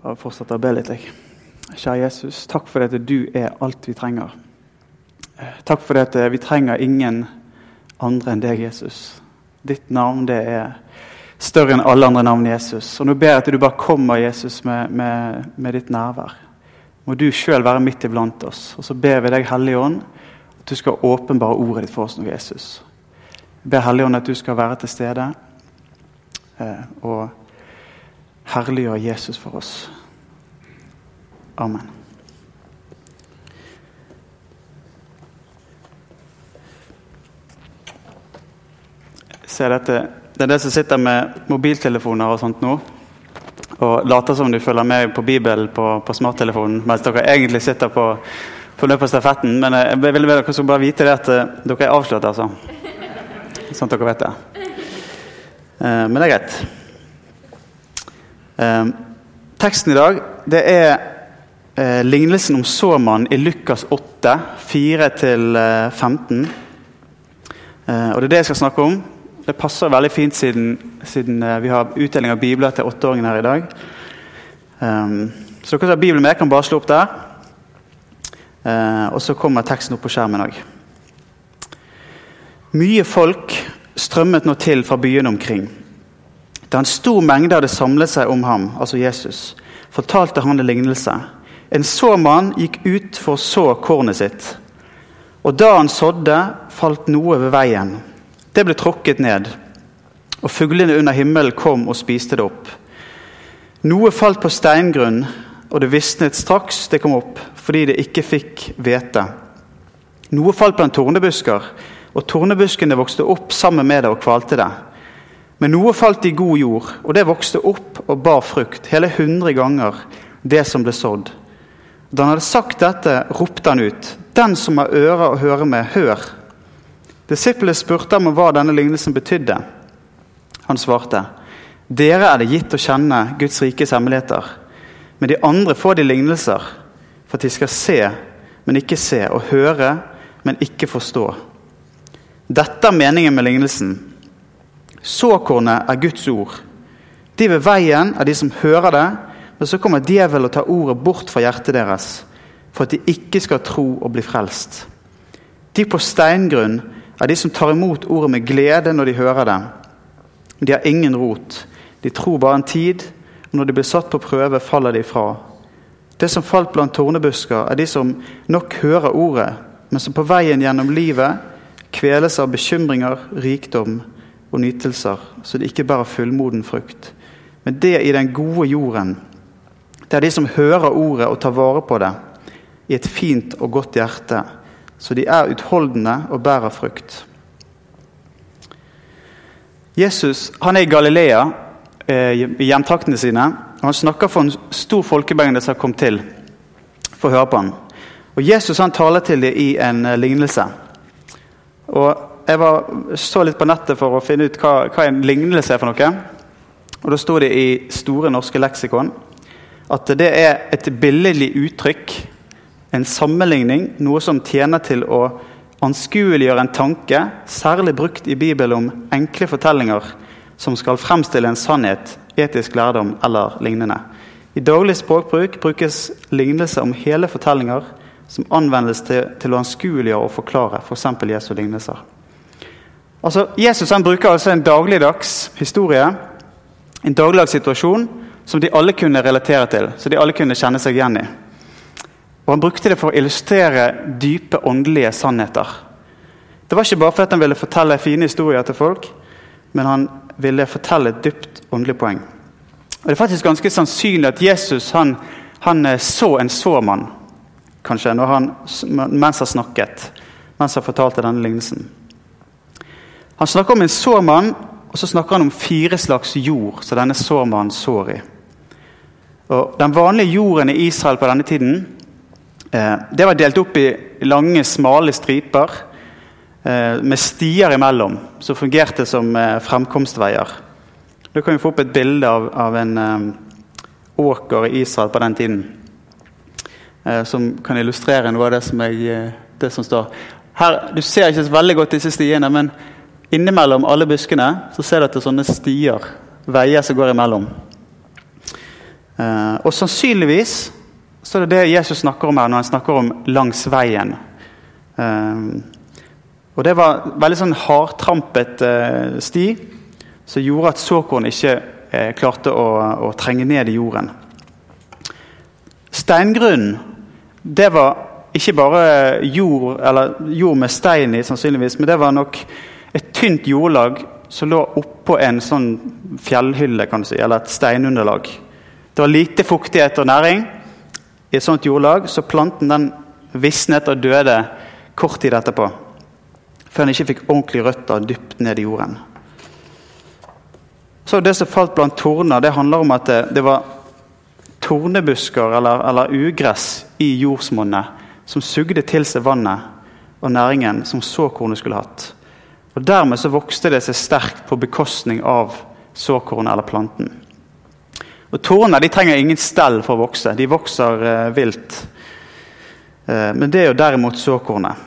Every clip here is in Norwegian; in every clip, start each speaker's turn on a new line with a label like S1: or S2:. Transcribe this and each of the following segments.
S1: Bare fortsette å be litt. Jeg. Kjære Jesus, takk for at du er alt vi trenger. Eh, takk for at vi trenger ingen andre enn deg, Jesus. Ditt navn det er større enn alle andre navn, Jesus. Og Nå ber jeg at du bare kommer Jesus, med, med, med ditt nærvær. Må du sjøl være midt iblant oss. Og så ber vi deg, Hellige Ånd, at du skal åpenbare ordet ditt for oss nå, Jesus. Jeg ber Hellige Ånd at du skal være til stede. Eh, og herliggjør Jesus for oss. Amen. Se dette. Det er det som sitter med mobiltelefoner og sånt nå og later som du følger med på Bibelen på, på smarttelefonen, mens dere egentlig sitter på, på løpet av stafetten. Men jeg vil dere bare vite det at eh, dere er avslørt, altså. Sånn at dere vet det. Eh, men det er greit. Eh, teksten i dag det er eh, lignelsen om såmannen i Lukas 8, 4-15. Eh, og Det er det jeg skal snakke om. Det passer veldig fint siden, siden eh, vi har utdeling av bibler til åtteåringen her i dag. Um, så dere som har Bibelen med, kan bare slå opp der. Uh, og så kommer teksten opp på skjermen òg. Mye folk strømmet nå til fra byene omkring. Da en stor mengde hadde samlet seg om ham, altså Jesus, fortalte han en lignelse. En såmann gikk ut for å så kornet sitt. Og da han sådde, falt noe ved veien. Det ble tråkket ned, og fuglene under himmelen kom og spiste det opp. Noe falt på steingrunn, og det visnet straks det kom opp, fordi det ikke fikk hvete. Noe falt blant tornebusker, og tornebuskene vokste opp sammen med det og kvalte det. Men noe falt i god jord, og det vokste opp og bar frukt, hele hundre ganger det som ble sådd. Da han hadde sagt dette, ropte han ut, Den som har ører å høre med, hør. Disiplene spurte ham om hva denne lignelsen betydde. Han svarte, Dere er det gitt å kjenne Guds rikes hemmeligheter, men de andre får de lignelser, for at de skal se, men ikke se, og høre, men ikke forstå. Dette er meningen med lignelsen. Såkornet er Guds ord. De ved veien er de som hører det, men så kommer djevelen og tar ordet bort fra hjertet deres, for at de ikke skal tro og bli frelst. De på steingrunn er de som tar imot ordet med glede når de hører det. De har ingen rot. De tror bare en tid, og når de blir satt på prøve, faller de fra. Det som falt blant tornebusker, er de som nok hører ordet, men som på veien gjennom livet kveles av bekymringer, rikdom og nytelser, så det ikke bærer fullmoden frukt. Men det i den gode jorden, det er de som hører ordet og tar vare på det i et fint og godt hjerte, så de er utholdende og bærer frukt. Jesus han er i Galilea, eh, i hjemtraktene sine. og Han snakker for en stor folkemengde som har kommet til for å høre på ham. Og Jesus han taler til dem i en eh, lignelse. Og jeg var, så litt på nettet for å finne ut hva, hva en lignelse er for noe. Og Da sto det i Store norske leksikon at det er et billedlig uttrykk, en sammenligning, noe som tjener til å anskueliggjøre en tanke, særlig brukt i Bibelen om enkle fortellinger som skal fremstille en sannhet, etisk lærdom eller lignende. I daglig språkbruk brukes lignelse om hele fortellinger som anvendes til, til å anskueliggjøre og forklare, f.eks. For Jesu lignelser. Altså, Jesus han bruker altså en dagligdags historie, en dagligdags situasjon, som de alle kunne relatere til, så de alle kunne kjenne seg igjen i. Og Han brukte det for å illustrere dype åndelige sannheter. Det var ikke bare fordi han ville fortelle fine historier til folk, men han ville fortelle et dypt åndelig poeng. Og Det er faktisk ganske sannsynlig at Jesus han, han eh, så en såmann kanskje, han, mens han snakket, mens han fortalte denne lignelsen. Han snakker om en sårmann, og så snakker han om fire slags jord som denne sårmannen sår i. Og Den vanlige jorden i Israel på denne tiden eh, det var delt opp i lange, smale striper eh, med stier imellom, som fungerte som eh, fremkomstveier. Da kan vi få opp et bilde av, av en eh, åker i Israel på den tiden. Eh, som kan illustrere noe av det som, jeg, eh, det som står. Her, Du ser ikke så veldig godt disse stiene, men Innimellom alle buskene så ser dere sånne stier, veier som går imellom. Eh, og sannsynligvis så er det det Jesus snakker om her når han snakker om 'langs veien'. Eh, og Det var veldig sånn hardtrampet eh, sti som gjorde at såkorn ikke eh, klarte å, å, trenge ned i jorden. Steingrunnen det var ikke bare jord, eller jord med stein i, sannsynligvis, men det var nok et tynt jordlag som lå oppå en sånn fjellhylle, kan du si, eller et steinunderlag. Det var lite fuktighet og næring i et sånt jordlag, så planten den visnet og døde kort tid etterpå. Før den ikke fikk ordentlige røtter dypt ned i jorden. Så Det som falt blant torner, det handler om at det, det var tornebusker eller, eller ugress i jordsmonnet som sugde til seg vannet og næringen som såkornet skulle hatt. Og Dermed så vokste det seg sterkt på bekostning av såkornet eller planten. Og Torner de trenger ingen stell for å vokse. De vokser eh, vilt. Eh, men det er jo derimot såkornet.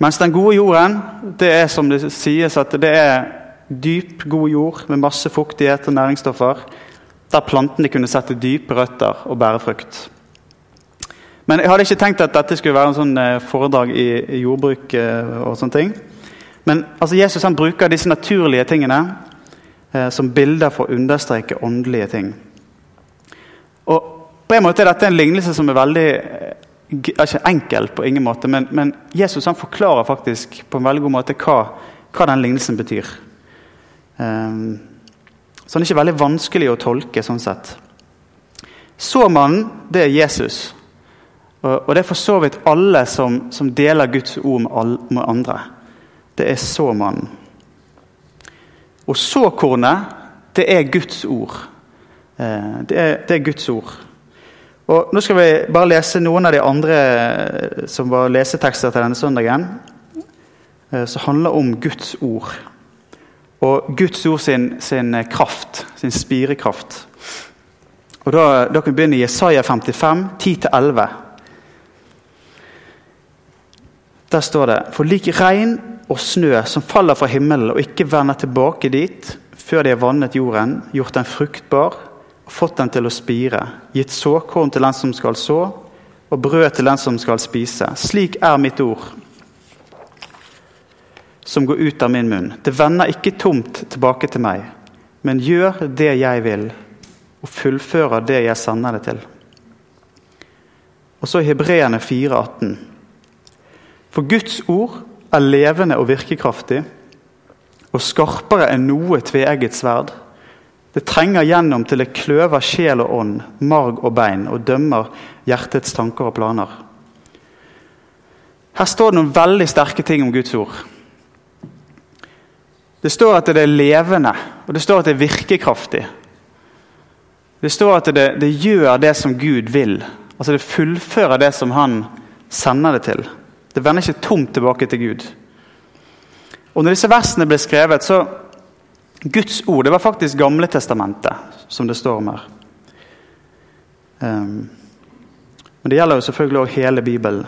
S1: Mens den gode jorden, det er som det sies at det er dyp, god jord med masse fuktighet og næringsstoffer, der plantene kunne sette dype røtter og bære frukt. Men Jeg hadde ikke tenkt at dette skulle være en sånn eh, foredrag i, jordbruk eh, og sånne ting. Men altså, Jesus han bruker disse naturlige tingene eh, som bilder for å understreke åndelige ting. Og på en måte er dette en lignelse som er veldig eh, ikke enkel, på ingen måte, men, men Jesus han forklarer faktisk på en veldig god måte hva, hva den lignelsen betyr. Um, så den er ikke veldig vanskelig å tolke sånn sett. Såmannen, det er Jesus. Og, og det er for så vidt alle som, som deler Guds ord med, all, med andre. Det er såmannen. Og såkornet, det er Guds ord. Eh, det er, det er, Guds ord. Og Nå skal vi bare lese noen av de andre eh, som var lesetekster til denne søndagen. Eh, som handler om Guds ord. Og Guds ord sin, sin kraft, sin spirekraft. Og Da, da kan vi begynne i Jesaja 55, 10-11. Der står det For lik regn og snø som faller fra himmelen og ikke vender tilbake dit før de har vannet jorden, gjort den fruktbar og fått den til å spire, gitt såkorn til den som skal så, og brød til den som skal spise. Slik er mitt ord som går ut av min munn. Det vender ikke tomt tilbake til meg, men gjør det jeg vil, og fullfører det jeg sender det til. Og så Hebreerne 4,18. For Guds ord er levende og virkekraftig og skarpere enn noe tveegget sverd. Det trenger gjennom til det kløver sjel og ånd, marg og bein, og dømmer hjertets tanker og planer. Her står det noen veldig sterke ting om Guds ord. Det står at det er levende, og det står at det er virkekraftig. Det står at det, det gjør det som Gud vil. Altså Det fullfører det som han sender det til. Det vender ikke tomt tilbake til Gud. Og når disse versene ble skrevet, så Guds ord det var faktisk Gamle testamentet, som det står om her. Um, men det gjelder jo selvfølgelig også hele Bibelen.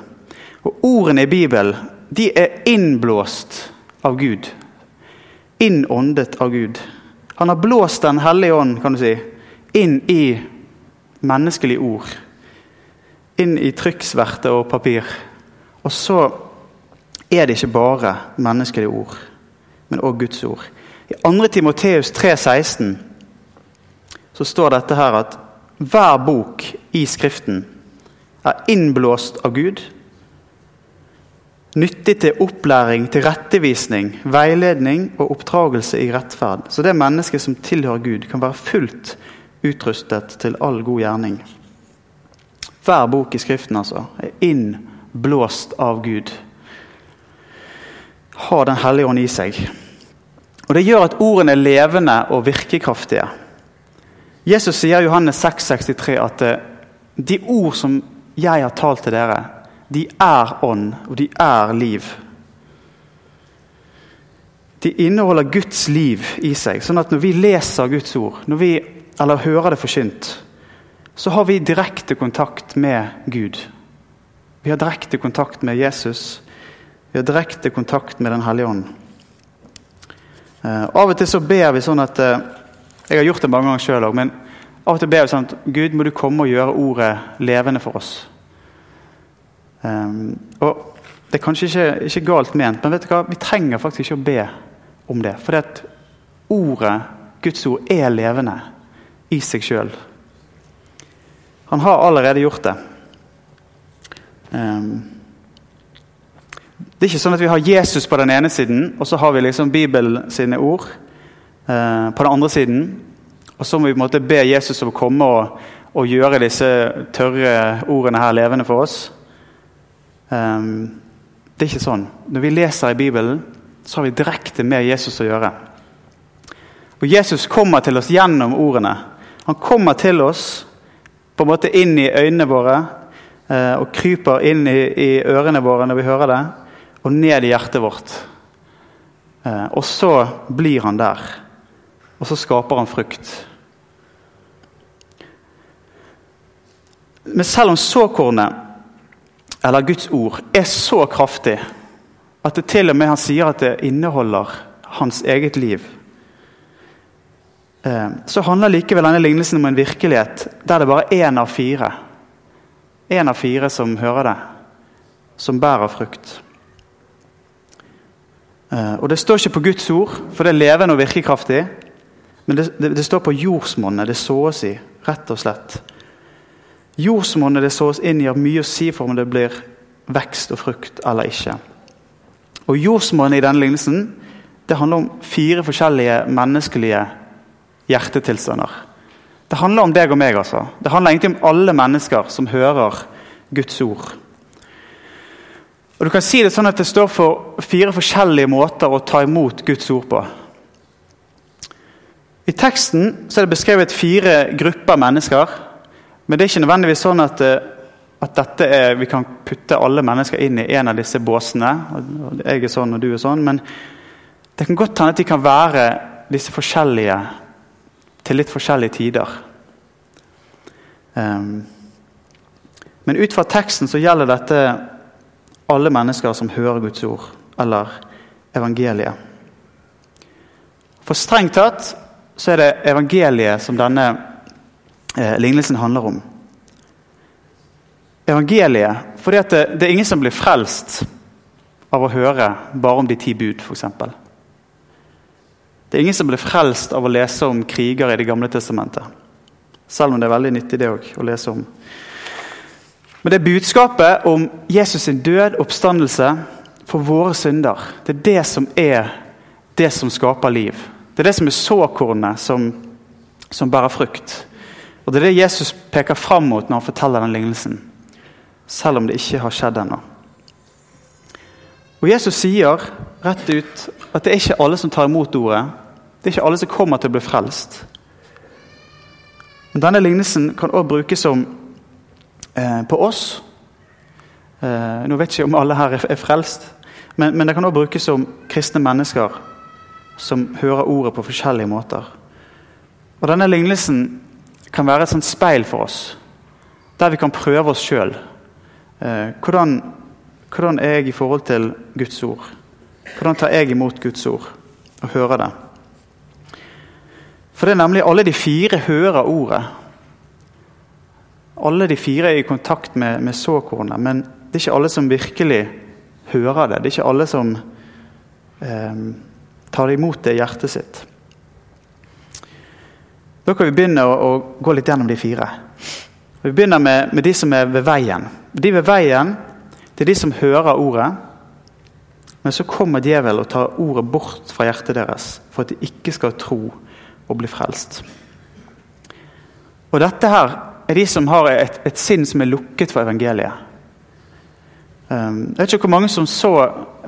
S1: Og Ordene i Bibelen de er innblåst av Gud. Innåndet av Gud. Han har blåst Den hellige ånd kan du si, inn i menneskelige ord. Inn i trykksverte og papir. Og så er det ikke bare menneskelige ord, men òg Guds ord. I 2. Timoteus 3,16 så står dette her at hver bok i Skriften er innblåst av Gud. Nyttig til opplæring, til rettevisning, veiledning og oppdragelse i rettferd. Så det mennesket som tilhører Gud, kan være fullt utrustet til all god gjerning. Hver bok i Skriften altså, er innblåst blåst av Gud. Har Den hellige ånd i seg. Og Det gjør at ordene er levende og virkekraftige. Jesus sier i Johannes 6,63 at eh, de ord som jeg har talt til dere, de er ånd, og de er liv. De inneholder Guds liv i seg. sånn at når vi leser Guds ord, når vi, eller hører det forkynt, så har vi direkte kontakt med Gud. Vi har direkte kontakt med Jesus. Vi har direkte kontakt med Den hellige ånd. Eh, av og til så ber vi sånn at eh, Jeg har gjort det mange ganger sjøl òg, men Av og til ber vi sånn at Gud, må du komme og gjøre ordet levende for oss. Eh, og Det er kanskje ikke, ikke, galt ment, men vet du hva? vi trenger faktisk ikke å be om det. For det at ordet, Guds ord, er levende i seg sjøl. Han har allerede gjort det. Um, det er ikke sånn at vi har Jesus på den ene siden, og så har vi liksom Bibelen sine ord eh, på den andre siden. Og så må vi på en måte be Jesus om å komme og, og gjøre disse tørre ordene her levende for oss. Um, det er ikke sånn. Når vi leser i Bibelen, så har vi direkte med Jesus å gjøre. Og Jesus kommer til oss gjennom ordene. Han kommer til oss på en måte inn i øynene våre og kryper inn i, i ørene våre når vi hører det og ned i hjertet vårt. Eh, og så blir han der. Og så skaper han frukt. Men selv om såkornet, eller Guds ord, er så kraftig at det til og med han sier at det inneholder hans eget liv, eh, så handler likevel denne lignelsen om en virkelighet der det bare er én av fire en av fire som hører det, som bærer frukt. Eh, og Det står ikke på Guds ord, for det er levende og virkekraftig. Men det, det, det står på jordsmonnet det såes i, rett og slett. Jordsmonnet det såes inn i har mye å si for om det blir vekst og frukt eller ikke. Og Jordsmonnet i denne lignelsen det handler om fire forskjellige menneskelige hjertetilstander. Det handler om deg og meg. altså. Det handler egentlig om alle mennesker som hører Guds ord. Og du kan si det sånn at det står for fire forskjellige måter å ta imot Guds ord på. I teksten så er det beskrevet fire grupper mennesker. Men det er ikke nødvendigvis sånn at, eh, at dette er, vi kan putte alle mennesker inn i en av disse båsene. Jeg er sånn, og du er sånn. Men det kan godt hende at de kan være disse forskjellige til litt forskjellige tider. Um, men ut fra teksten så gjelder dette alle mennesker som hører Guds ord, eller evangeliet. For strengt tatt så er det evangeliet som denne eh, lignelsen handler om. Evangeliet fordi det, det, er ingen som blir frelst av å høre bare om de ti bud, f.eks. Det er ingen som blir frelst av å lese om kriger i Det gamle testamentet. Selv om det er veldig nyttig det også, å lese om. Men det er budskapet om Jesus' sin død, oppstandelse, for våre synder. Det er det som er det som skaper liv. Det er det som er såkornet som, som bærer frukt. Og Det er det Jesus peker fram mot når han forteller den lignelsen. Selv om det ikke har skjedd ennå. Og Jesus sier rett ut at det er ikke alle som tar imot ordet. Det er ikke alle som kommer til å bli frelst. Men Denne lignelsen kan også brukes som eh, på oss. Eh, nå vet jeg ikke om alle her er, er frelst, men, men, det kan også brukes som kristne mennesker som hører ordet på forskjellige måter. Og Denne lignelsen kan være et sånt speil for oss, der vi kan prøve oss sjøl. Eh, hvordan, hvordan er jeg i forhold til Guds ord? Hvordan tar jeg imot Guds ord og hører det? For det er nemlig alle de fire hører ordet, alle de fire er i kontakt med, med såkornet, men det er ikke alle som virkelig hører det. Det er ikke alle som eh, tar imot det i hjertet sitt. Da kan vi begynne å, å gå litt gjennom de fire. Vi begynner med, med, de som er ved veien. De ved veien det er de som hører ordet. Men så kommer djevel og tar ordet bort fra hjertet deres for at de ikke skal tro og bli frelst. Og dette her er de som har et, et sinn som er lukket for evangeliet. Um, jeg vet ikke hvor mange som så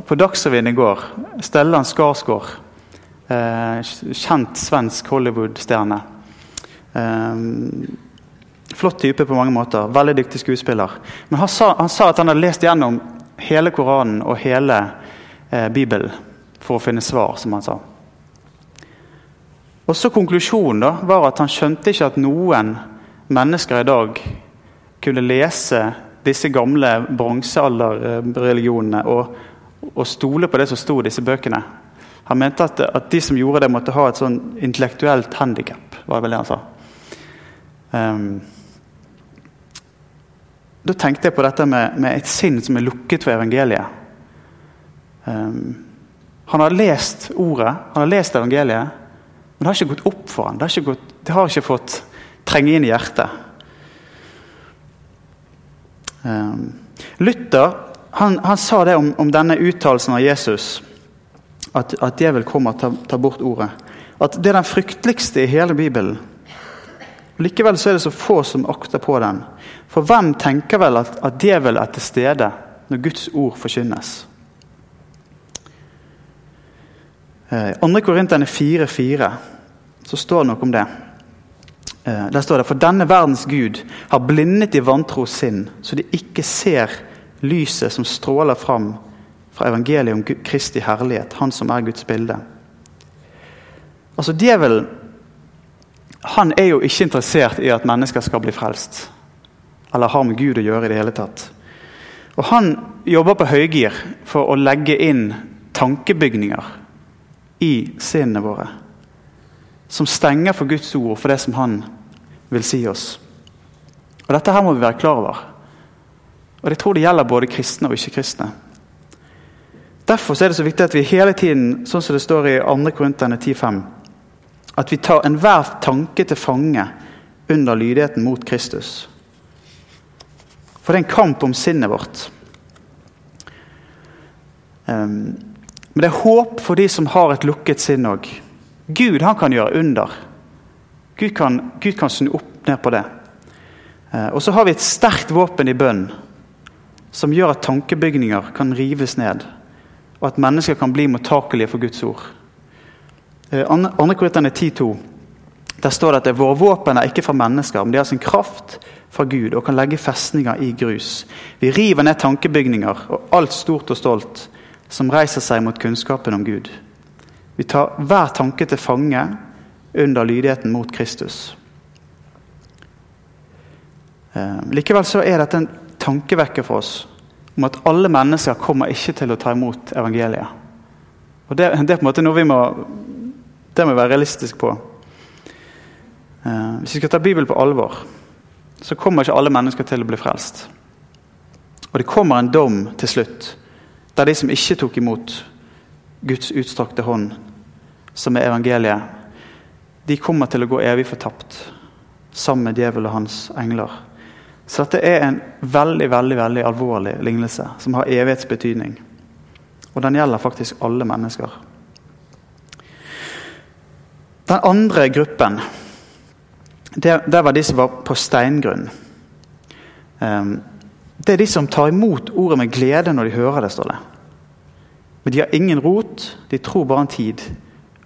S1: på Dagsrevyen i går. Stellan Skarsgård. Uh, kjent svensk Hollywood-stjerne. Um, flott type på mange måter. Veldig dyktig skuespiller. Men han sa, han sa at han hadde lest gjennom hele Koranen og hele uh, Bibelen for å finne svar, som han sa. Og så Konklusjonen da, var at han skjønte ikke at noen mennesker i dag kunne lese disse gamle bronsealderreligionene og, og, stole på det som sto i disse bøkene. Han mente at, at, de som gjorde det, måtte ha et sånn intellektuelt handikap. var det vel han sa. Um, da tenkte jeg på dette med, med, et sinn som er lukket for evangeliet. Um, han har lest ordet, han har lest evangeliet, men det har ikke gått opp for ham. Det har ikke, det har ikke fått trenge inn i hjertet. Um, Luther han, han, sa det om, om denne uttalelsen av Jesus, at, at djevel kommer og tar, tar bort ordet. At det er den frykteligste i hele Bibelen. Likevel så er det så få som akter på den. For hvem tenker vel at, at djevel er til stede når Guds ord forkynnes? I eh, 2. Korinterne 4,4 så står det noe om det. Eh, der står det For denne verdens Gud har blindet de vantro sinn, så de ikke ser lyset som stråler fram fra evangeliet om Kristi herlighet, han som er Guds bilde. Altså, Djevelen han er jo ikke interessert i at mennesker skal bli frelst. Eller har med Gud å gjøre i det hele tatt. Og Han jobber på høygir for å legge inn tankebygninger i sinnene våre. Som stenger for Guds ord, for det som han vil si oss. Og Dette her må vi være klar over. Og Jeg tror det gjelder både kristne og ikke-kristne. Derfor er det så viktig at vi hele tiden, sånn som det står i 2. Korinterne 10,5, at vi tar enhver tanke til fange under lydigheten mot Kristus. For det er en kamp om sinnet vårt. Um, men det er håp for de som har et lukket sinn òg. Gud han kan gjøre under. Gud kan, Gud kan snu opp ned på det. Uh, og så har vi et sterkt våpen i bønn som gjør at tankebygninger kan rives ned, og at mennesker kan bli mottakelige for Guds ord. 2. Korinterne 10,2. Der står det at våre våpen er ikke fra mennesker, men de har sin kraft fra Gud og kan legge festninger i grus. Vi river ned tankebygninger og alt stort og stolt som reiser seg mot kunnskapen om Gud. Vi tar hver tanke til fange under lydigheten mot Kristus. Eh, likevel så er dette en tankevekker for oss om at alle mennesker kommer ikke til å ta imot evangeliet. Og Det, det er på en måte noe vi må, det må være realistiske på. Eh, hvis vi skal ta Bibelen på alvor, så kommer ikke alle mennesker til å bli frelst. Og det kommer en dom til slutt, der de som ikke tok imot Guds utstrakte hånd, som er evangeliet, de kommer til å gå evig fortapt sammen med djevel og hans engler. Så dette er en veldig veldig, veldig alvorlig lignelse som har evighetsbetydning. Og den gjelder faktisk alle mennesker. Den andre gruppen det, det var de som var på steingrunn. Um, det er de som tar imot ordet med glede når de hører det. står det. Men de har ingen rot, de tror bare en tid.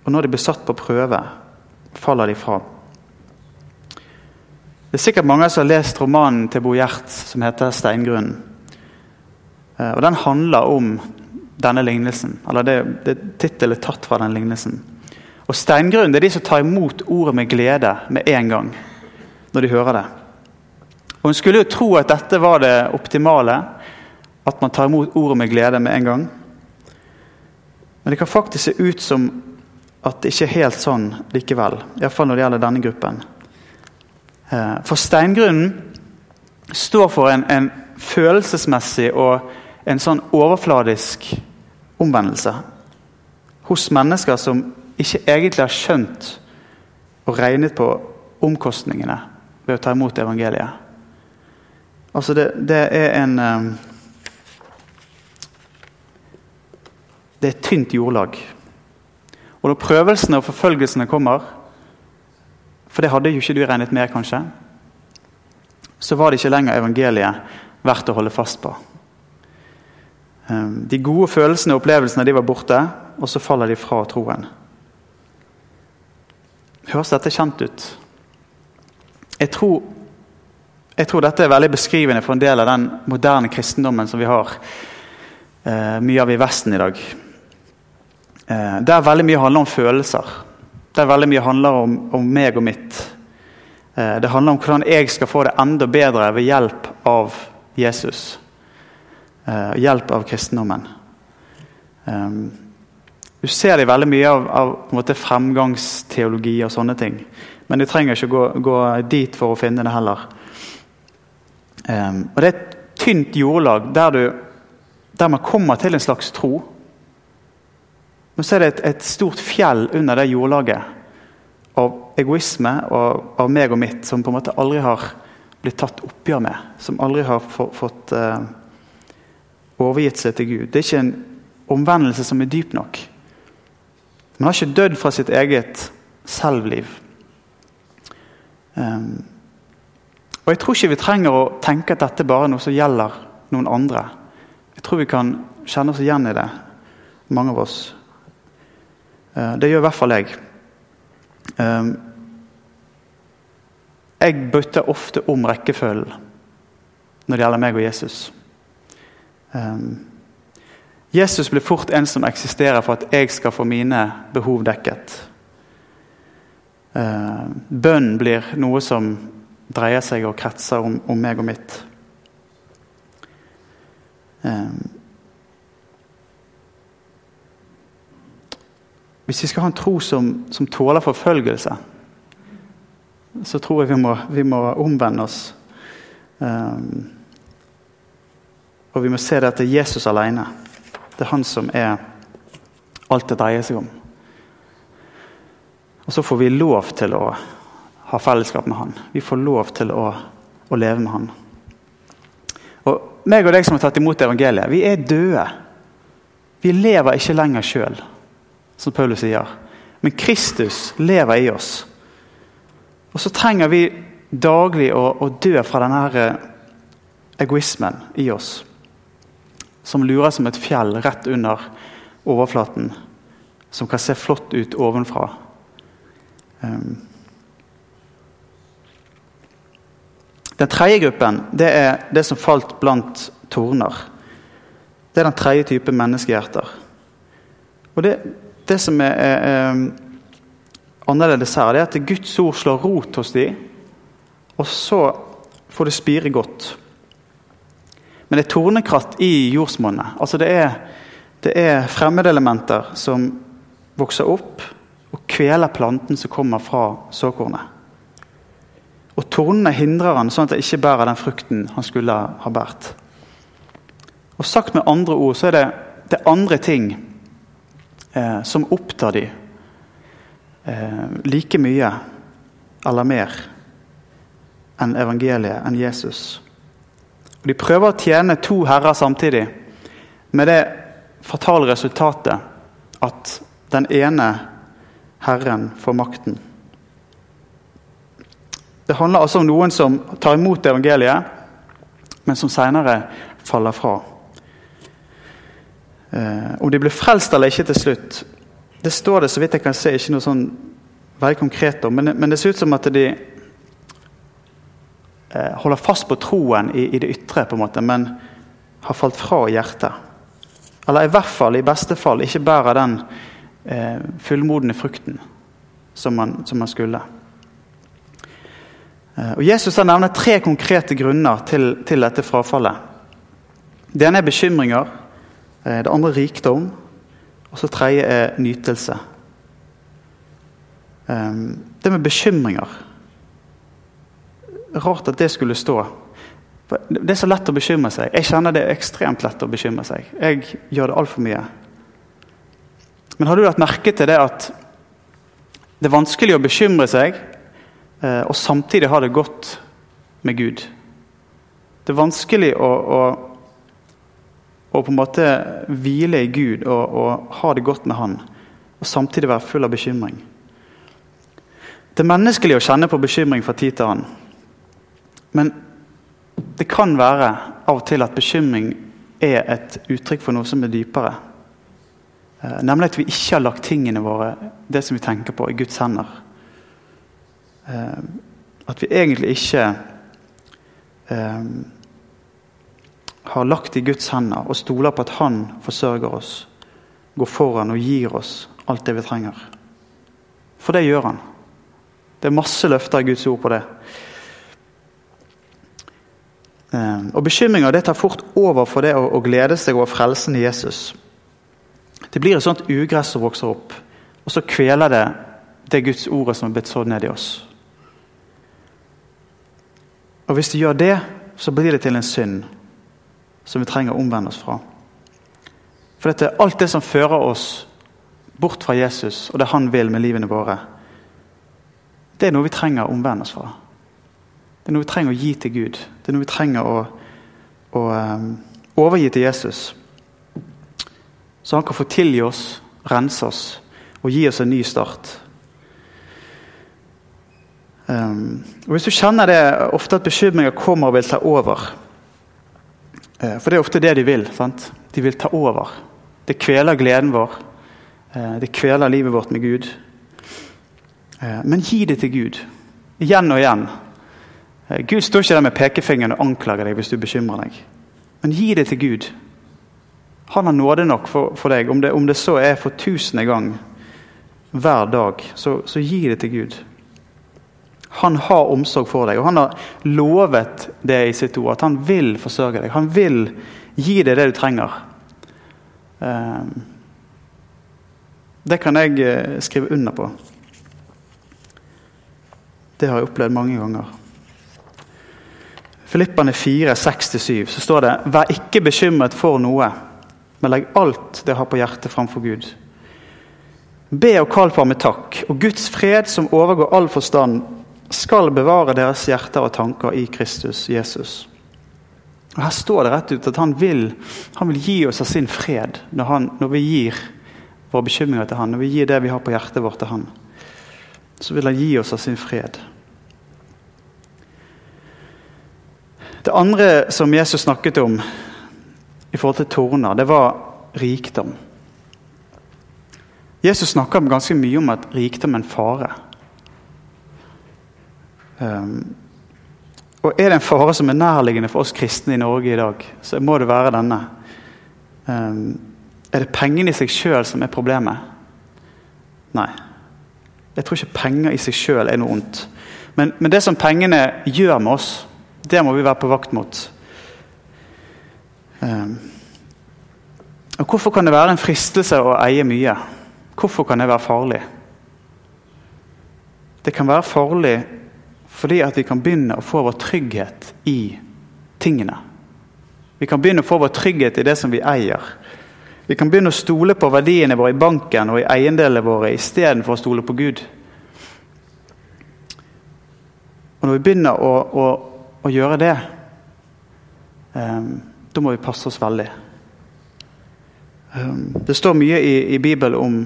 S1: Og når de blir satt på prøve, faller de fra. Det er sikkert mange som har lest romanen til Bo Gjert som heter 'Steingrunnen'. Eh, og Den handler om denne lignelsen. eller det, det Tittelen er tatt fra den lignelsen. Og Steingrunnen det er de som tar imot ordet med glede med en gang når de hører det. Og Hun skulle jo tro at dette var det optimale, at man tar imot ordet med glede med en gang. Men det kan faktisk se ut som at det ikke er helt sånn likevel. Iallfall når det gjelder denne gruppen. Eh, for steingrunnen står for en, en følelsesmessig og en sånn overfladisk omvendelse hos mennesker som ikke egentlig har skjønt og regnet på omkostningene ved å ta imot evangeliet. Altså, det, det er en um, Det er tynt jordlag. Og når prøvelsene og forfølgelsene kommer, for det hadde jo ikke du regnet med, kanskje, så var det ikke lenger evangeliet verdt å holde fast på. Um, de gode følelsene og opplevelsene de var borte, og så faller de fra troen. Høres dette kjent ut? Jeg tror, jeg tror, dette er veldig beskrivende for en del av den moderne kristendommen som vi har eh, mye av i Vesten i dag. Eh, der veldig mye handler om følelser. Der veldig mye handler om, om meg og mitt. Eh, det handler om hvordan jeg skal få det enda bedre ved hjelp av Jesus. Eh, hjelp av kristendommen. Um, du ser det veldig mye av, av fremgangsteologi og sånne ting. Men du trenger ikke gå, gå dit for å finne det heller. Um, og Det er et tynt jordlag der, du, der man kommer til en slags tro. Men så er det et, et stort fjell under det jordlaget av egoisme og av meg og mitt som på en måte aldri har blitt tatt oppgjør med. Som aldri har fått uh, overgitt seg til Gud. Det er ikke en omvendelse som er dyp nok. Man har ikke dødd fra sitt eget selvliv. Um, og Jeg tror ikke vi trenger å tenke at dette bare er noe som gjelder noen andre. Jeg tror vi kan kjenne oss igjen i det, mange av oss. Uh, det gjør i hvert fall jeg. Um, jeg bytter ofte om rekkefølgen når det gjelder meg og Jesus. Um, Jesus blir fort en som eksisterer for at jeg skal få mine behov dekket. Uh, bønn blir noe som dreier seg og kretser om, om meg og mitt. Um, hvis vi skal ha en tro som, som tåler forfølgelse, så tror jeg vi må, vi må omvende oss. Um, og vi må se det at det er Jesus alene. Det er han som er alt det dreier seg om. Og så får vi lov til å ha fellesskap med han. Vi får lov til å, å leve med han. Og meg og deg som har tatt imot evangeliet, vi er døde. Vi lever ikke lenger sjøl, som Paulus sier. Men Kristus lever i oss. Og så trenger vi daglig å, å dø fra denne egoismen i oss som lurer som et fjell rett under overflaten, som kan se flott ut ovenfra. Um. Den tredje gruppen det er det som falt blant torner. Det er den tredje type menneskehjerter. Og det, det som er, er, er annerledes her, det er at Guds ord slår rot hos dem, og så får det spire godt. Men det er tornekratt i jordsmonnet. Altså det det er fremmedelementer som vokser opp og kveler planten som kommer fra såkornet. Og tornene hindrer han sånn at det ikke bærer den frukten han skulle ha båret. Og Sagt med andre ord så er det, det andre ting eh, som opptar de eh, like mye eller mer enn evangeliet, enn Jesus. Og De prøver å tjene to herrer samtidig, med det fatale resultatet at den ene herren får makten. Det handler altså om noen som tar imot evangeliet, men som senere faller fra. Eh, om de blir frelst eller ikke til slutt, det står det så vidt jeg kan se ikke noe sånn veldig konkret om. Men, men det ser ut som at de Eh, holder fast på troen i, i, det ytre, på en måte, men har falt fra hjertet. Eller i hvert fall, i beste fall, ikke bærer den eh, fullmodne frukten som man, som man skulle. Eh, og Jesus har nevner tre konkrete grunner til, til, dette frafallet. Det ene er bekymringer, eh, det andre er rikdom, og så tredje er nytelse. Eh, det med bekymringer Rart at det skulle stå. Det er så lett å bekymre seg. Jeg kjenner det er ekstremt lett å bekymre seg. Jeg gjør det altfor mye. Men har du lagt merke til det at det er vanskelig å bekymre seg og samtidig ha det godt med Gud? Det er vanskelig å, å, å på en måte hvile i Gud og, og ha det godt med Han, og samtidig være full av bekymring. Det er menneskelig å kjenne på bekymring fra tid til annen. Men det kan være av og til at bekymring er et uttrykk for noe som er dypere. Eh, nemlig at vi ikke har lagt tingene våre, det som vi tenker på, i Guds hender. Eh, at vi egentlig ikke eh, har lagt i Guds hender og stoler på at Han forsørger oss, går foran og gir oss alt det vi trenger. For det gjør Han. Det er masse løfter i Guds ord på det. Ehm, og Bekymringer det tar fort over for det å glede seg over frelsen i Jesus. Det blir et sånt ugress som vokser opp, og så kveler det det Guds ordet som er blitt sådd ned i oss. Og hvis du gjør det, så blir det til en synd som vi trenger å omvende oss fra. For dette, alt det som fører oss bort fra Jesus og det han vil med livene våre, det er noe vi trenger å omvende oss fra. Det er noe vi trenger å gi til Gud. Det er noe vi trenger å, å um, overgi til Jesus. Så han kan få tilgi oss, rense oss og gi oss en ny start. Um, og Hvis du kjenner det ofte at bekymringer kommer og vil ta over uh, For det er ofte det de vil. sant? De vil ta over. Det kveler gleden vår. Uh, det kveler livet vårt med Gud. Uh, men gi det til Gud. Igjen og igjen. Gud står ikke der med pekefingeren og anklager deg hvis du bekymrer deg. Men gi det til Gud. Han har nåde nok for, for deg. Om det, om det, så er for tusende gang hver dag, så, så gi det til Gud. Han har omsorg for deg, og han har lovet det i sitt ord. At han vil forsørge deg. Han vil gi deg det du trenger. Ehm, det kan jeg eh, skrive under på. Det har jeg opplevd mange ganger. Filippane 4, 6-7, så står det Vær ikke bekymret for noe, men legg alt det har på hjertet, framfor Gud. Be og kall på ham med takk, og Guds fred, som overgår all forstand, skal bevare deres hjerter og tanker i Kristus Jesus. Og Her står det rett ut at han vil, han vil gi oss av sin fred når, han, når vi gir våre bekymringer til han, når vi gir det vi har på hjertet vårt til han. Så vil han gi oss av sin fred. Det andre som Jesus snakket om i forhold til torner, det var rikdom. Jesus snakker ganske mye om at rikdom er en fare. Um, og Er det en fare som er nærliggende for oss kristne i Norge i dag, så må det være denne. Um, er det pengene i seg sjøl som er problemet? Nei. Jeg tror ikke penger i seg sjøl er noe ondt. Men, men, det som pengene gjør med oss, det må vi være på vakt mot. Um, og Hvorfor kan det være en fristelse å eie mye? Hvorfor kan det være farlig? Det kan være farlig fordi at vi kan begynne å få vår trygghet i tingene. Vi kan begynne å få vår trygghet i det som vi eier. Vi kan begynne å stole på verdiene våre i banken og i eiendelene våre istedenfor å stole på Gud. Og Når vi begynner å, å, å gjøre det, um, da må vi passe oss veldig. Um, det står mye i, i Bibelen om,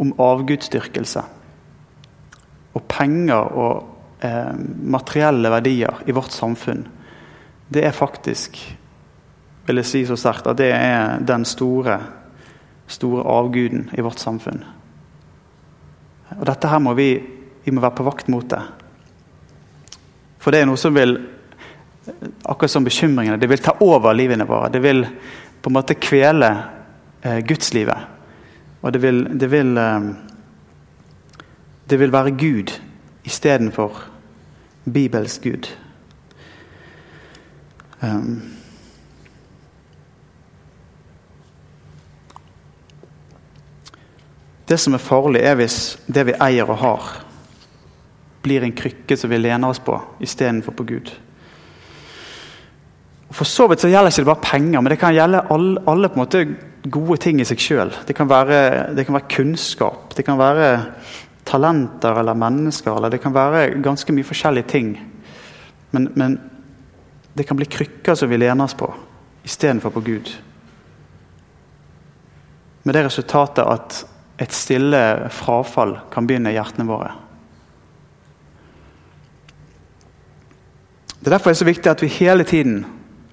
S1: om avgudsdyrkelse. Og penger og eh, materielle verdier i vårt samfunn, det er faktisk vil jeg si så sterkt at det er den store, store avguden i vårt samfunn. Og Dette her må vi, vi må være på vakt mot det. For det er noe som vil akkurat som bekymringene, det vil ta over livene våre. Det vil på en måte kvele eh, gudslivet. Og det vil, det vil, eh, det vil være Gud istedenfor Bibels Gud. Um, det som er farlig, er hvis det vi eier og har, blir en krykke som vi lener oss på istedenfor på Gud. For så vidt så gjelder ikke det bare penger, men det kan gjelde alle, alle på en måte gode ting i seg sjøl. Det, det kan være kunnskap, det kan være talenter eller mennesker. eller Det kan være ganske mye forskjellige ting. Men, men det kan bli krykker som vi lener oss på, istedenfor på Gud. Med det resultatet at et stille frafall kan begynne i hjertene våre. Det er derfor det er så viktig at vi hele tiden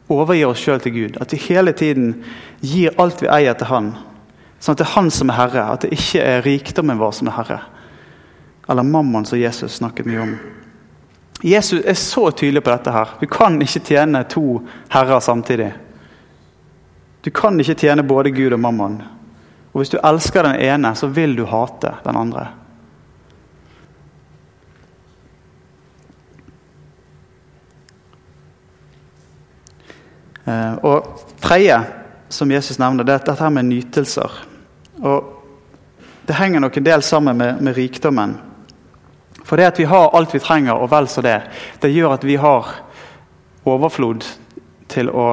S1: overgir oss sjøl til Gud. At vi hele tiden gir alt vi eier, til Han. Sånn at det er Han som er herre, at det ikke er rikdommen vår som er herre. Eller mammon, som Jesus snakket mye om. Jesus er så tydelig på dette. her. Du kan ikke tjene to herrer samtidig. Du kan ikke tjene både Gud og mammon. Og Hvis du elsker den ene, så vil du hate den andre. Eh, og tredje som Jesus nevner, det er dette her med nytelser. Og Det henger nok en del sammen med, med rikdommen. For det at vi har alt vi trenger, og vel så det, det gjør at vi har overflod til å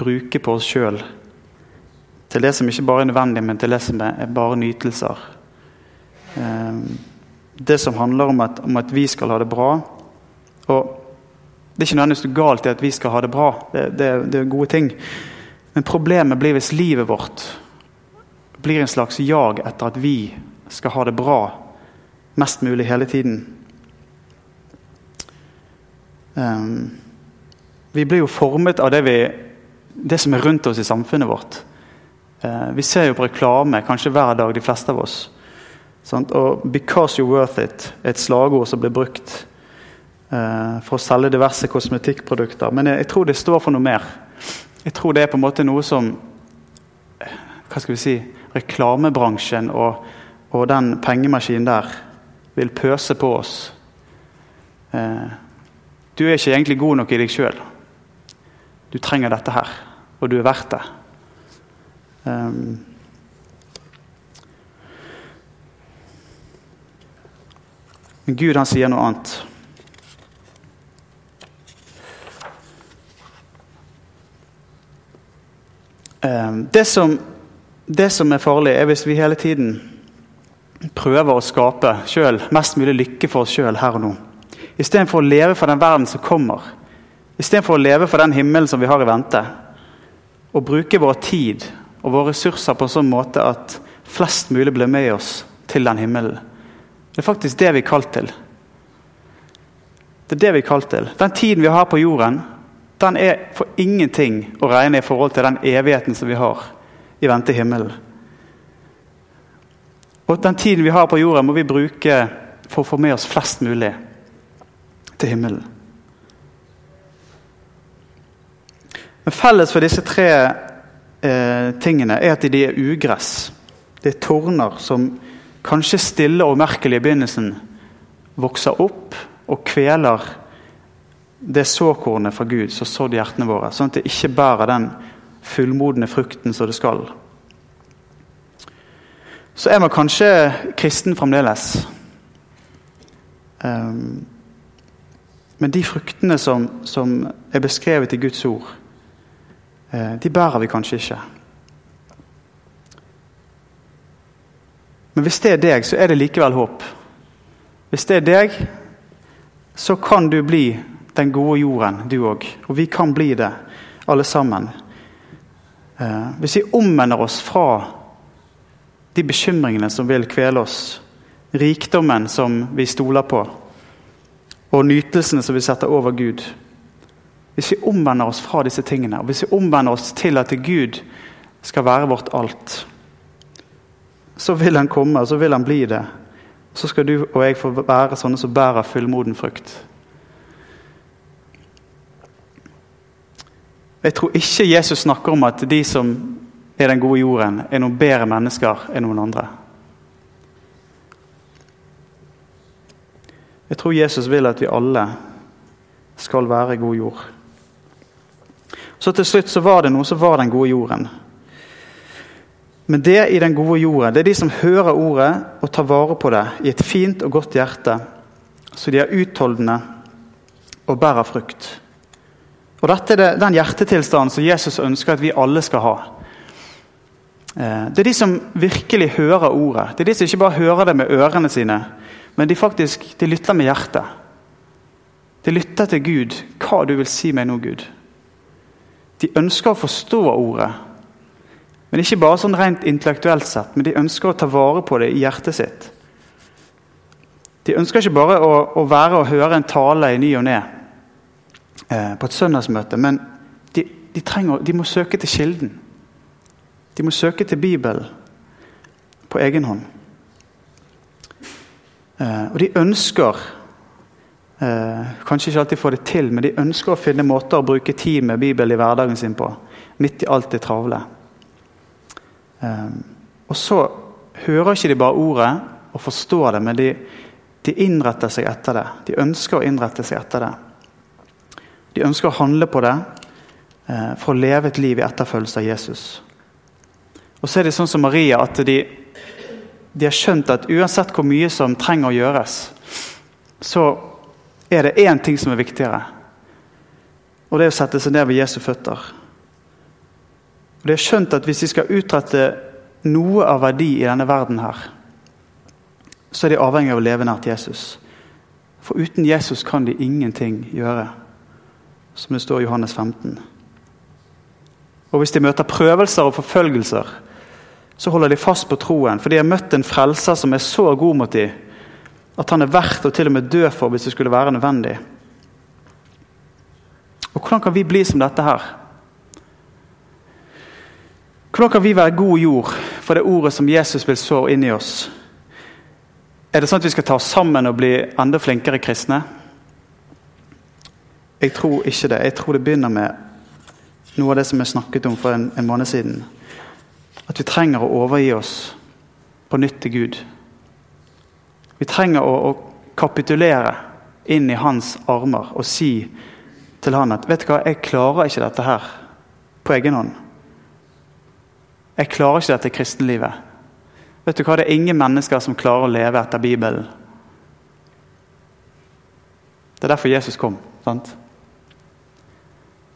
S1: bruke på oss sjøl. Til det som ikke bare er nødvendig, men til det som er bare nytelser. Eh, det som handler om at, om at vi skal ha det bra. Og det er ikke nødvendigvis galt i at vi skal ha det bra, det, det, det er gode ting. Men problemet blir hvis livet vårt blir en slags jag etter at vi skal ha det bra mest mulig hele tiden. Um, vi blir jo formet av det, vi, det, som er rundt oss i samfunnet vårt. Uh, vi ser jo på reklame kanskje hver dag, de fleste av oss. Og 'because you're worth it' er et slagord som blir brukt uh, for å selge diverse kosmetikkprodukter. Men jeg, tror det står for noe mer. Jeg tror det er på en måte noe som Hva skal vi si Reklamebransjen og, og den pengemaskinen der vil pøse på oss. Uh, du er ikke egentlig god nok i deg sjøl. Du trenger dette her, og du er verdt det. Um, men Gud, han sier noe annet. Um, det, som, det som er farlig, er hvis vi hele tiden prøver å skape selv, mest mulig lykke for oss sjøl her og nå. Istedenfor å leve for den verden som kommer. Istedenfor å leve for den himmelen som vi har i vente, og bruke vår tid og våre ressurser på en sånn måte at flest mulig blir med oss til den himmelen. Det er faktisk det vi er kalt til. Det er det vi er kalt til. Den tiden vi har på jorden, den er for ingenting å regne i forhold til den evigheten som vi har i vente himmelen. Og Den tiden vi har på jorden, må vi bruke for å få med oss flest mulig til himmelen. Men felles for disse tre eh, tingene er at de er ugress. Det er torner som kanskje stille og umerkelig i begynnelsen vokser opp og kveler det såkornet fra Gud som sådd hjertene våre, sånn at det ikke bærer den fullmodne frukten som det skal. Så er man kanskje kristen fremdeles. Um, men de fruktene som, som er beskrevet i Guds ord, Eh, de bærer vi kanskje ikke. Men hvis det er deg, så er det likevel håp. Hvis det er deg, så kan du bli den gode jorden, du òg. Og vi kan bli det, alle sammen. Eh, hvis vi omvender oss fra de bekymringene som vil kvele oss, rikdommen som vi stoler på, og nytelsene som vi setter over Gud, hvis vi omvender oss fra disse tingene, og hvis vi omvender oss til at Gud skal være vårt alt, så vil han komme, og så vil han bli det. Så skal du og jeg få være sånne som bærer fullmoden frukt. Jeg tror ikke Jesus snakker om at de som er den gode jorden, er noen bedre mennesker enn noen andre. Jeg tror Jesus vil at vi alle skal være god jord. Så til slutt så var det noe som var den gode jorden. Men det i den gode jorden, det er de som hører ordet og tar vare på det i et fint og godt hjerte, så de er utholdende og bærer frukt. Og Dette er det, den hjertetilstanden som Jesus ønsker at vi alle skal ha. Eh, det er de som virkelig hører ordet. Det er de som ikke bare hører det med ørene sine, men de faktisk de lytter med hjertet. De lytter til Gud. Hva du vil si meg nå, Gud. De ønsker å forstå ordet. Men ikke bare sånn rent intellektuelt sett, men de ønsker å ta vare på det i hjertet sitt. De ønsker ikke bare å, å være og høre en tale i ny og ne eh, på et søndagsmøte, men de, de, trenger, de, må søke til kilden. De må søke til Bibelen på egen hånd. Eh, og de ønsker Eh, kanskje ikke alltid får det til, men de ønsker å finne måter å bruke tid med Bibelen i hverdagen sin på. Midt i alt det travle. Eh, og så hører ikke de bare ordet og forstår det, men de, de, innretter seg etter det. De ønsker å innrette seg etter det. De ønsker å handle på det for å leve et liv i etterfølgelse av Jesus. Og så er det sånn som Maria, at de, de har skjønt at uansett hvor mye som trenger å gjøres, så er det én ting som er viktigere. og det er å sette seg ned ved Jesu føtter. Og De har skjønt at hvis de skal utrette noe av verdi i denne verden, her, så er de avhengig av å leve nært Jesus. For uten Jesus kan de ingenting gjøre, som det står i Johannes 15. Og hvis de møter prøvelser og forfølgelser, så holder de fast på troen, for de har møtt en frelser som er så god mot dem at han er verdt å til og med dø for hvis det skulle være nødvendig. Og Hvordan kan vi bli som dette her? Hvordan kan vi være god jord for det ordet som Jesus vil så inn i oss? Er det sånn at vi skal ta oss sammen og bli enda flinkere kristne? Jeg tror ikke det. Jeg tror det begynner med noe av det som jeg snakket om for en, en måned siden. At vi trenger å overgi oss på nytt til Gud. Vi trenger å, å kapitulere inn i hans armer og si til han at vet du hva, jeg klarer ikke dette her på egen hånd. Jeg klarer ikke dette kristenlivet. Vet du hva, Det er ingen mennesker som klarer å leve etter Bibelen. Det er derfor Jesus kom. sant?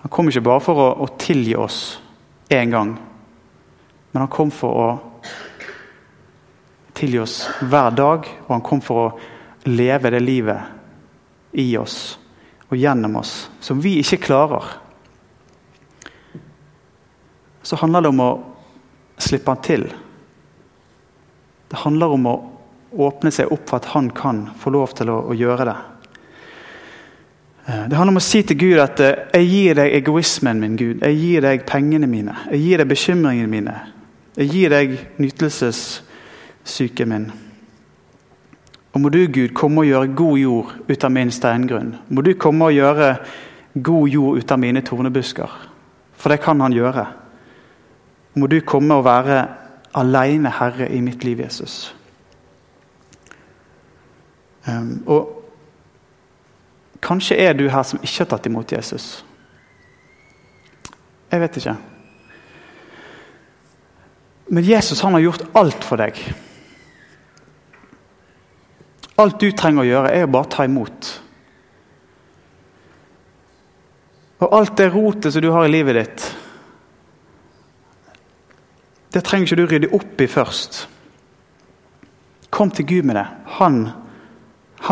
S1: Han kom ikke bare for å, å tilgi oss én gang, men han kom for å tilgi oss hver dag, og han kom for å leve det livet i oss og gjennom oss som vi ikke klarer. Så handler det om å slippe han til. Det handler om å åpne seg opp for at han kan få lov til å, å gjøre det. Det handler om å si til Gud at eh, 'jeg gir deg egoismen min, Gud. Jeg gir deg pengene mine. Jeg gir deg bekymringene mine. Jeg gir deg nytelsessyken min. Og må du, Gud, komme og gjøre god jord ut av min steingrunn. Må du komme og gjøre god jord ut av mine tornebusker. For det kan han gjøre. Må du komme og være alene herre i mitt liv, Jesus. Um, og Kanskje er du her som ikke har tatt imot Jesus. Jeg vet ikke. Men Jesus han har gjort alt for deg. Alt du trenger å gjøre, er å bare ta imot. Og alt det rotet som du har i livet ditt, det trenger ikke du rydde opp i først. Kom til Gud med det. Han,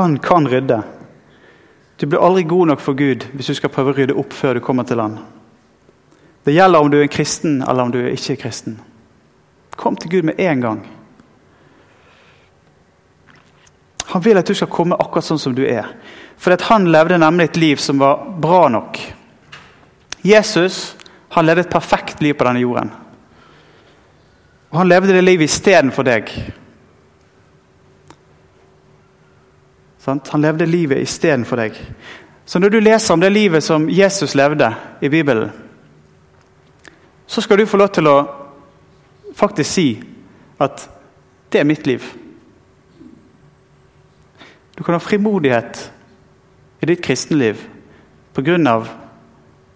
S1: han kan rydde. Du blir aldri god nok for Gud hvis du skal prøve å rydde opp før du kommer til Han. Det gjelder om du er kristen eller om du ikke er kristen. Kom til Gud med en gang. Han vil at du skal komme akkurat sånn som du er. For han levde nemlig et liv som var bra nok. Jesus han levde et perfekt liv på denne jorden. Og han levde det livet istedenfor deg. Han levde livet istedenfor deg. Så når du leser om det livet som Jesus levde i Bibelen, så skal du få lov til å faktisk si at det er mitt liv. Du kan ha frimodighet i ditt kristenliv pga.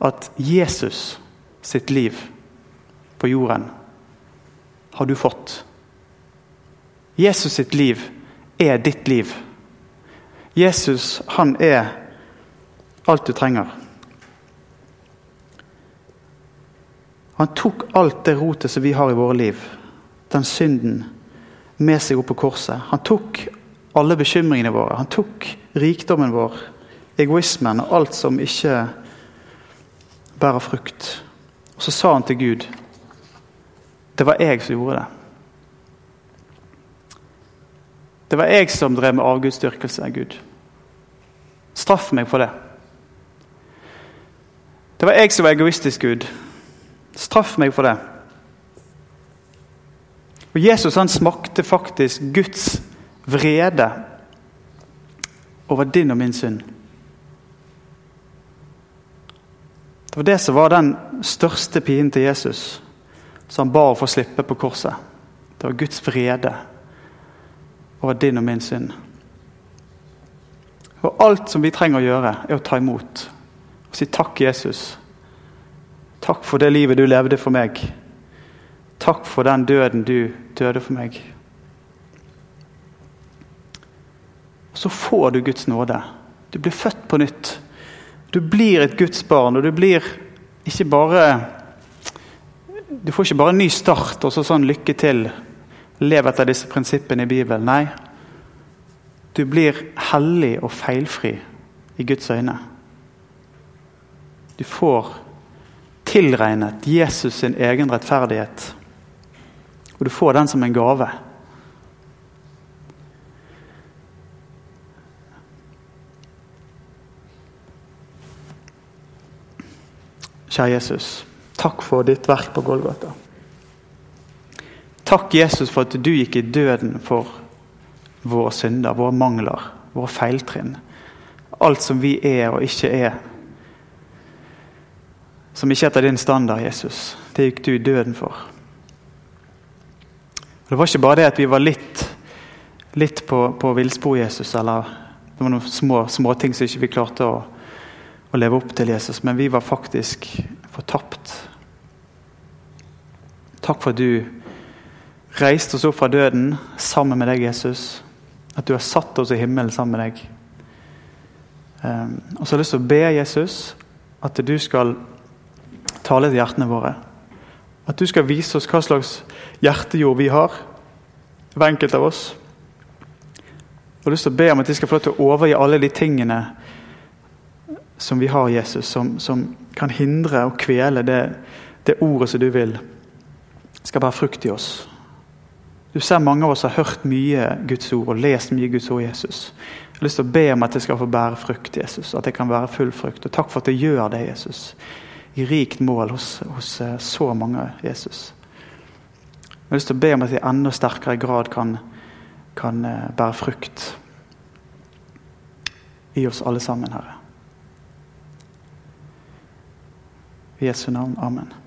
S1: at Jesus sitt liv på jorden har du fått. Jesus sitt liv er ditt liv. Jesus, han er alt du trenger. Han tok alt det rotet som vi har i våre liv, den synden, med seg opp på korset. Han tok alle bekymringene våre. Han tok rikdommen vår, egoismen og alt som ikke bærer frukt. Og så sa han til Gud det var jeg som gjorde det. Det var jeg som drev med avgudsdyrkelse, Gud. Straff meg for det. Det var jeg som var egoistisk, Gud. Straff meg for det. Og Jesus han smakte faktisk Guds vrede over din og min synd. Det var det som var den største pinen til Jesus, som han ba å få slippe på korset. Det var Guds vrede over din og min synd. Og alt som vi trenger å gjøre, er å ta imot og si takk, Jesus. Takk for det livet du levde for meg. Takk for den døden du døde for meg. Så får du Guds nåde. Du blir født på nytt. Du blir et Guds barn, og du blir ikke bare Du får ikke bare en ny start og så sånn lykke til, lev etter disse prinsippene i Bibelen. Nei, du blir hellig og feilfri i Guds øyne. Du får tilregnet Jesus sin egen rettferdighet. Og du får den som en gave. Kjære Jesus, takk for ditt verk på Golgata. Takk, Jesus, for at du gikk i døden for våre synder, våre mangler, våre feiltrinn. Alt som vi er og ikke er. Som ikke er etter din standard, Jesus. Det gikk du i døden for. Det var ikke bare det at vi var litt, litt på, på villspor, Jesus, eller det var noen små ting som ikke vi klarte å å leve opp til Jesus, men vi var faktisk fortapt. Takk for at du reiste oss opp fra døden sammen med deg, Jesus. At du har satt oss i himmelen sammen med deg. Um, og så har jeg lyst til å be Jesus at du skal tale til hjertene våre. At du skal vise oss hva slags hjertejord vi har, hver enkelt av oss. Jeg har lyst til å be om at de skal få lov til å overgi alle de tingene som vi har, Jesus, som, som kan hindre og kvele det, det, ordet som du vil skal bære frukt i oss. Du ser mange av oss har hørt mye Guds ord og lest mye Guds ord, Jesus. Jeg har lyst til å be om at det skal få bære frukt, Jesus. At det kan være full frukt. Og takk for at det gjør det, Jesus. I rikt mål hos, hos eh, så mange, Jesus. Jeg har lyst til å be om at de i enda sterkere grad kan, kan eh, bære frukt i oss alle sammen, Herre. I Jesu navn. Amen.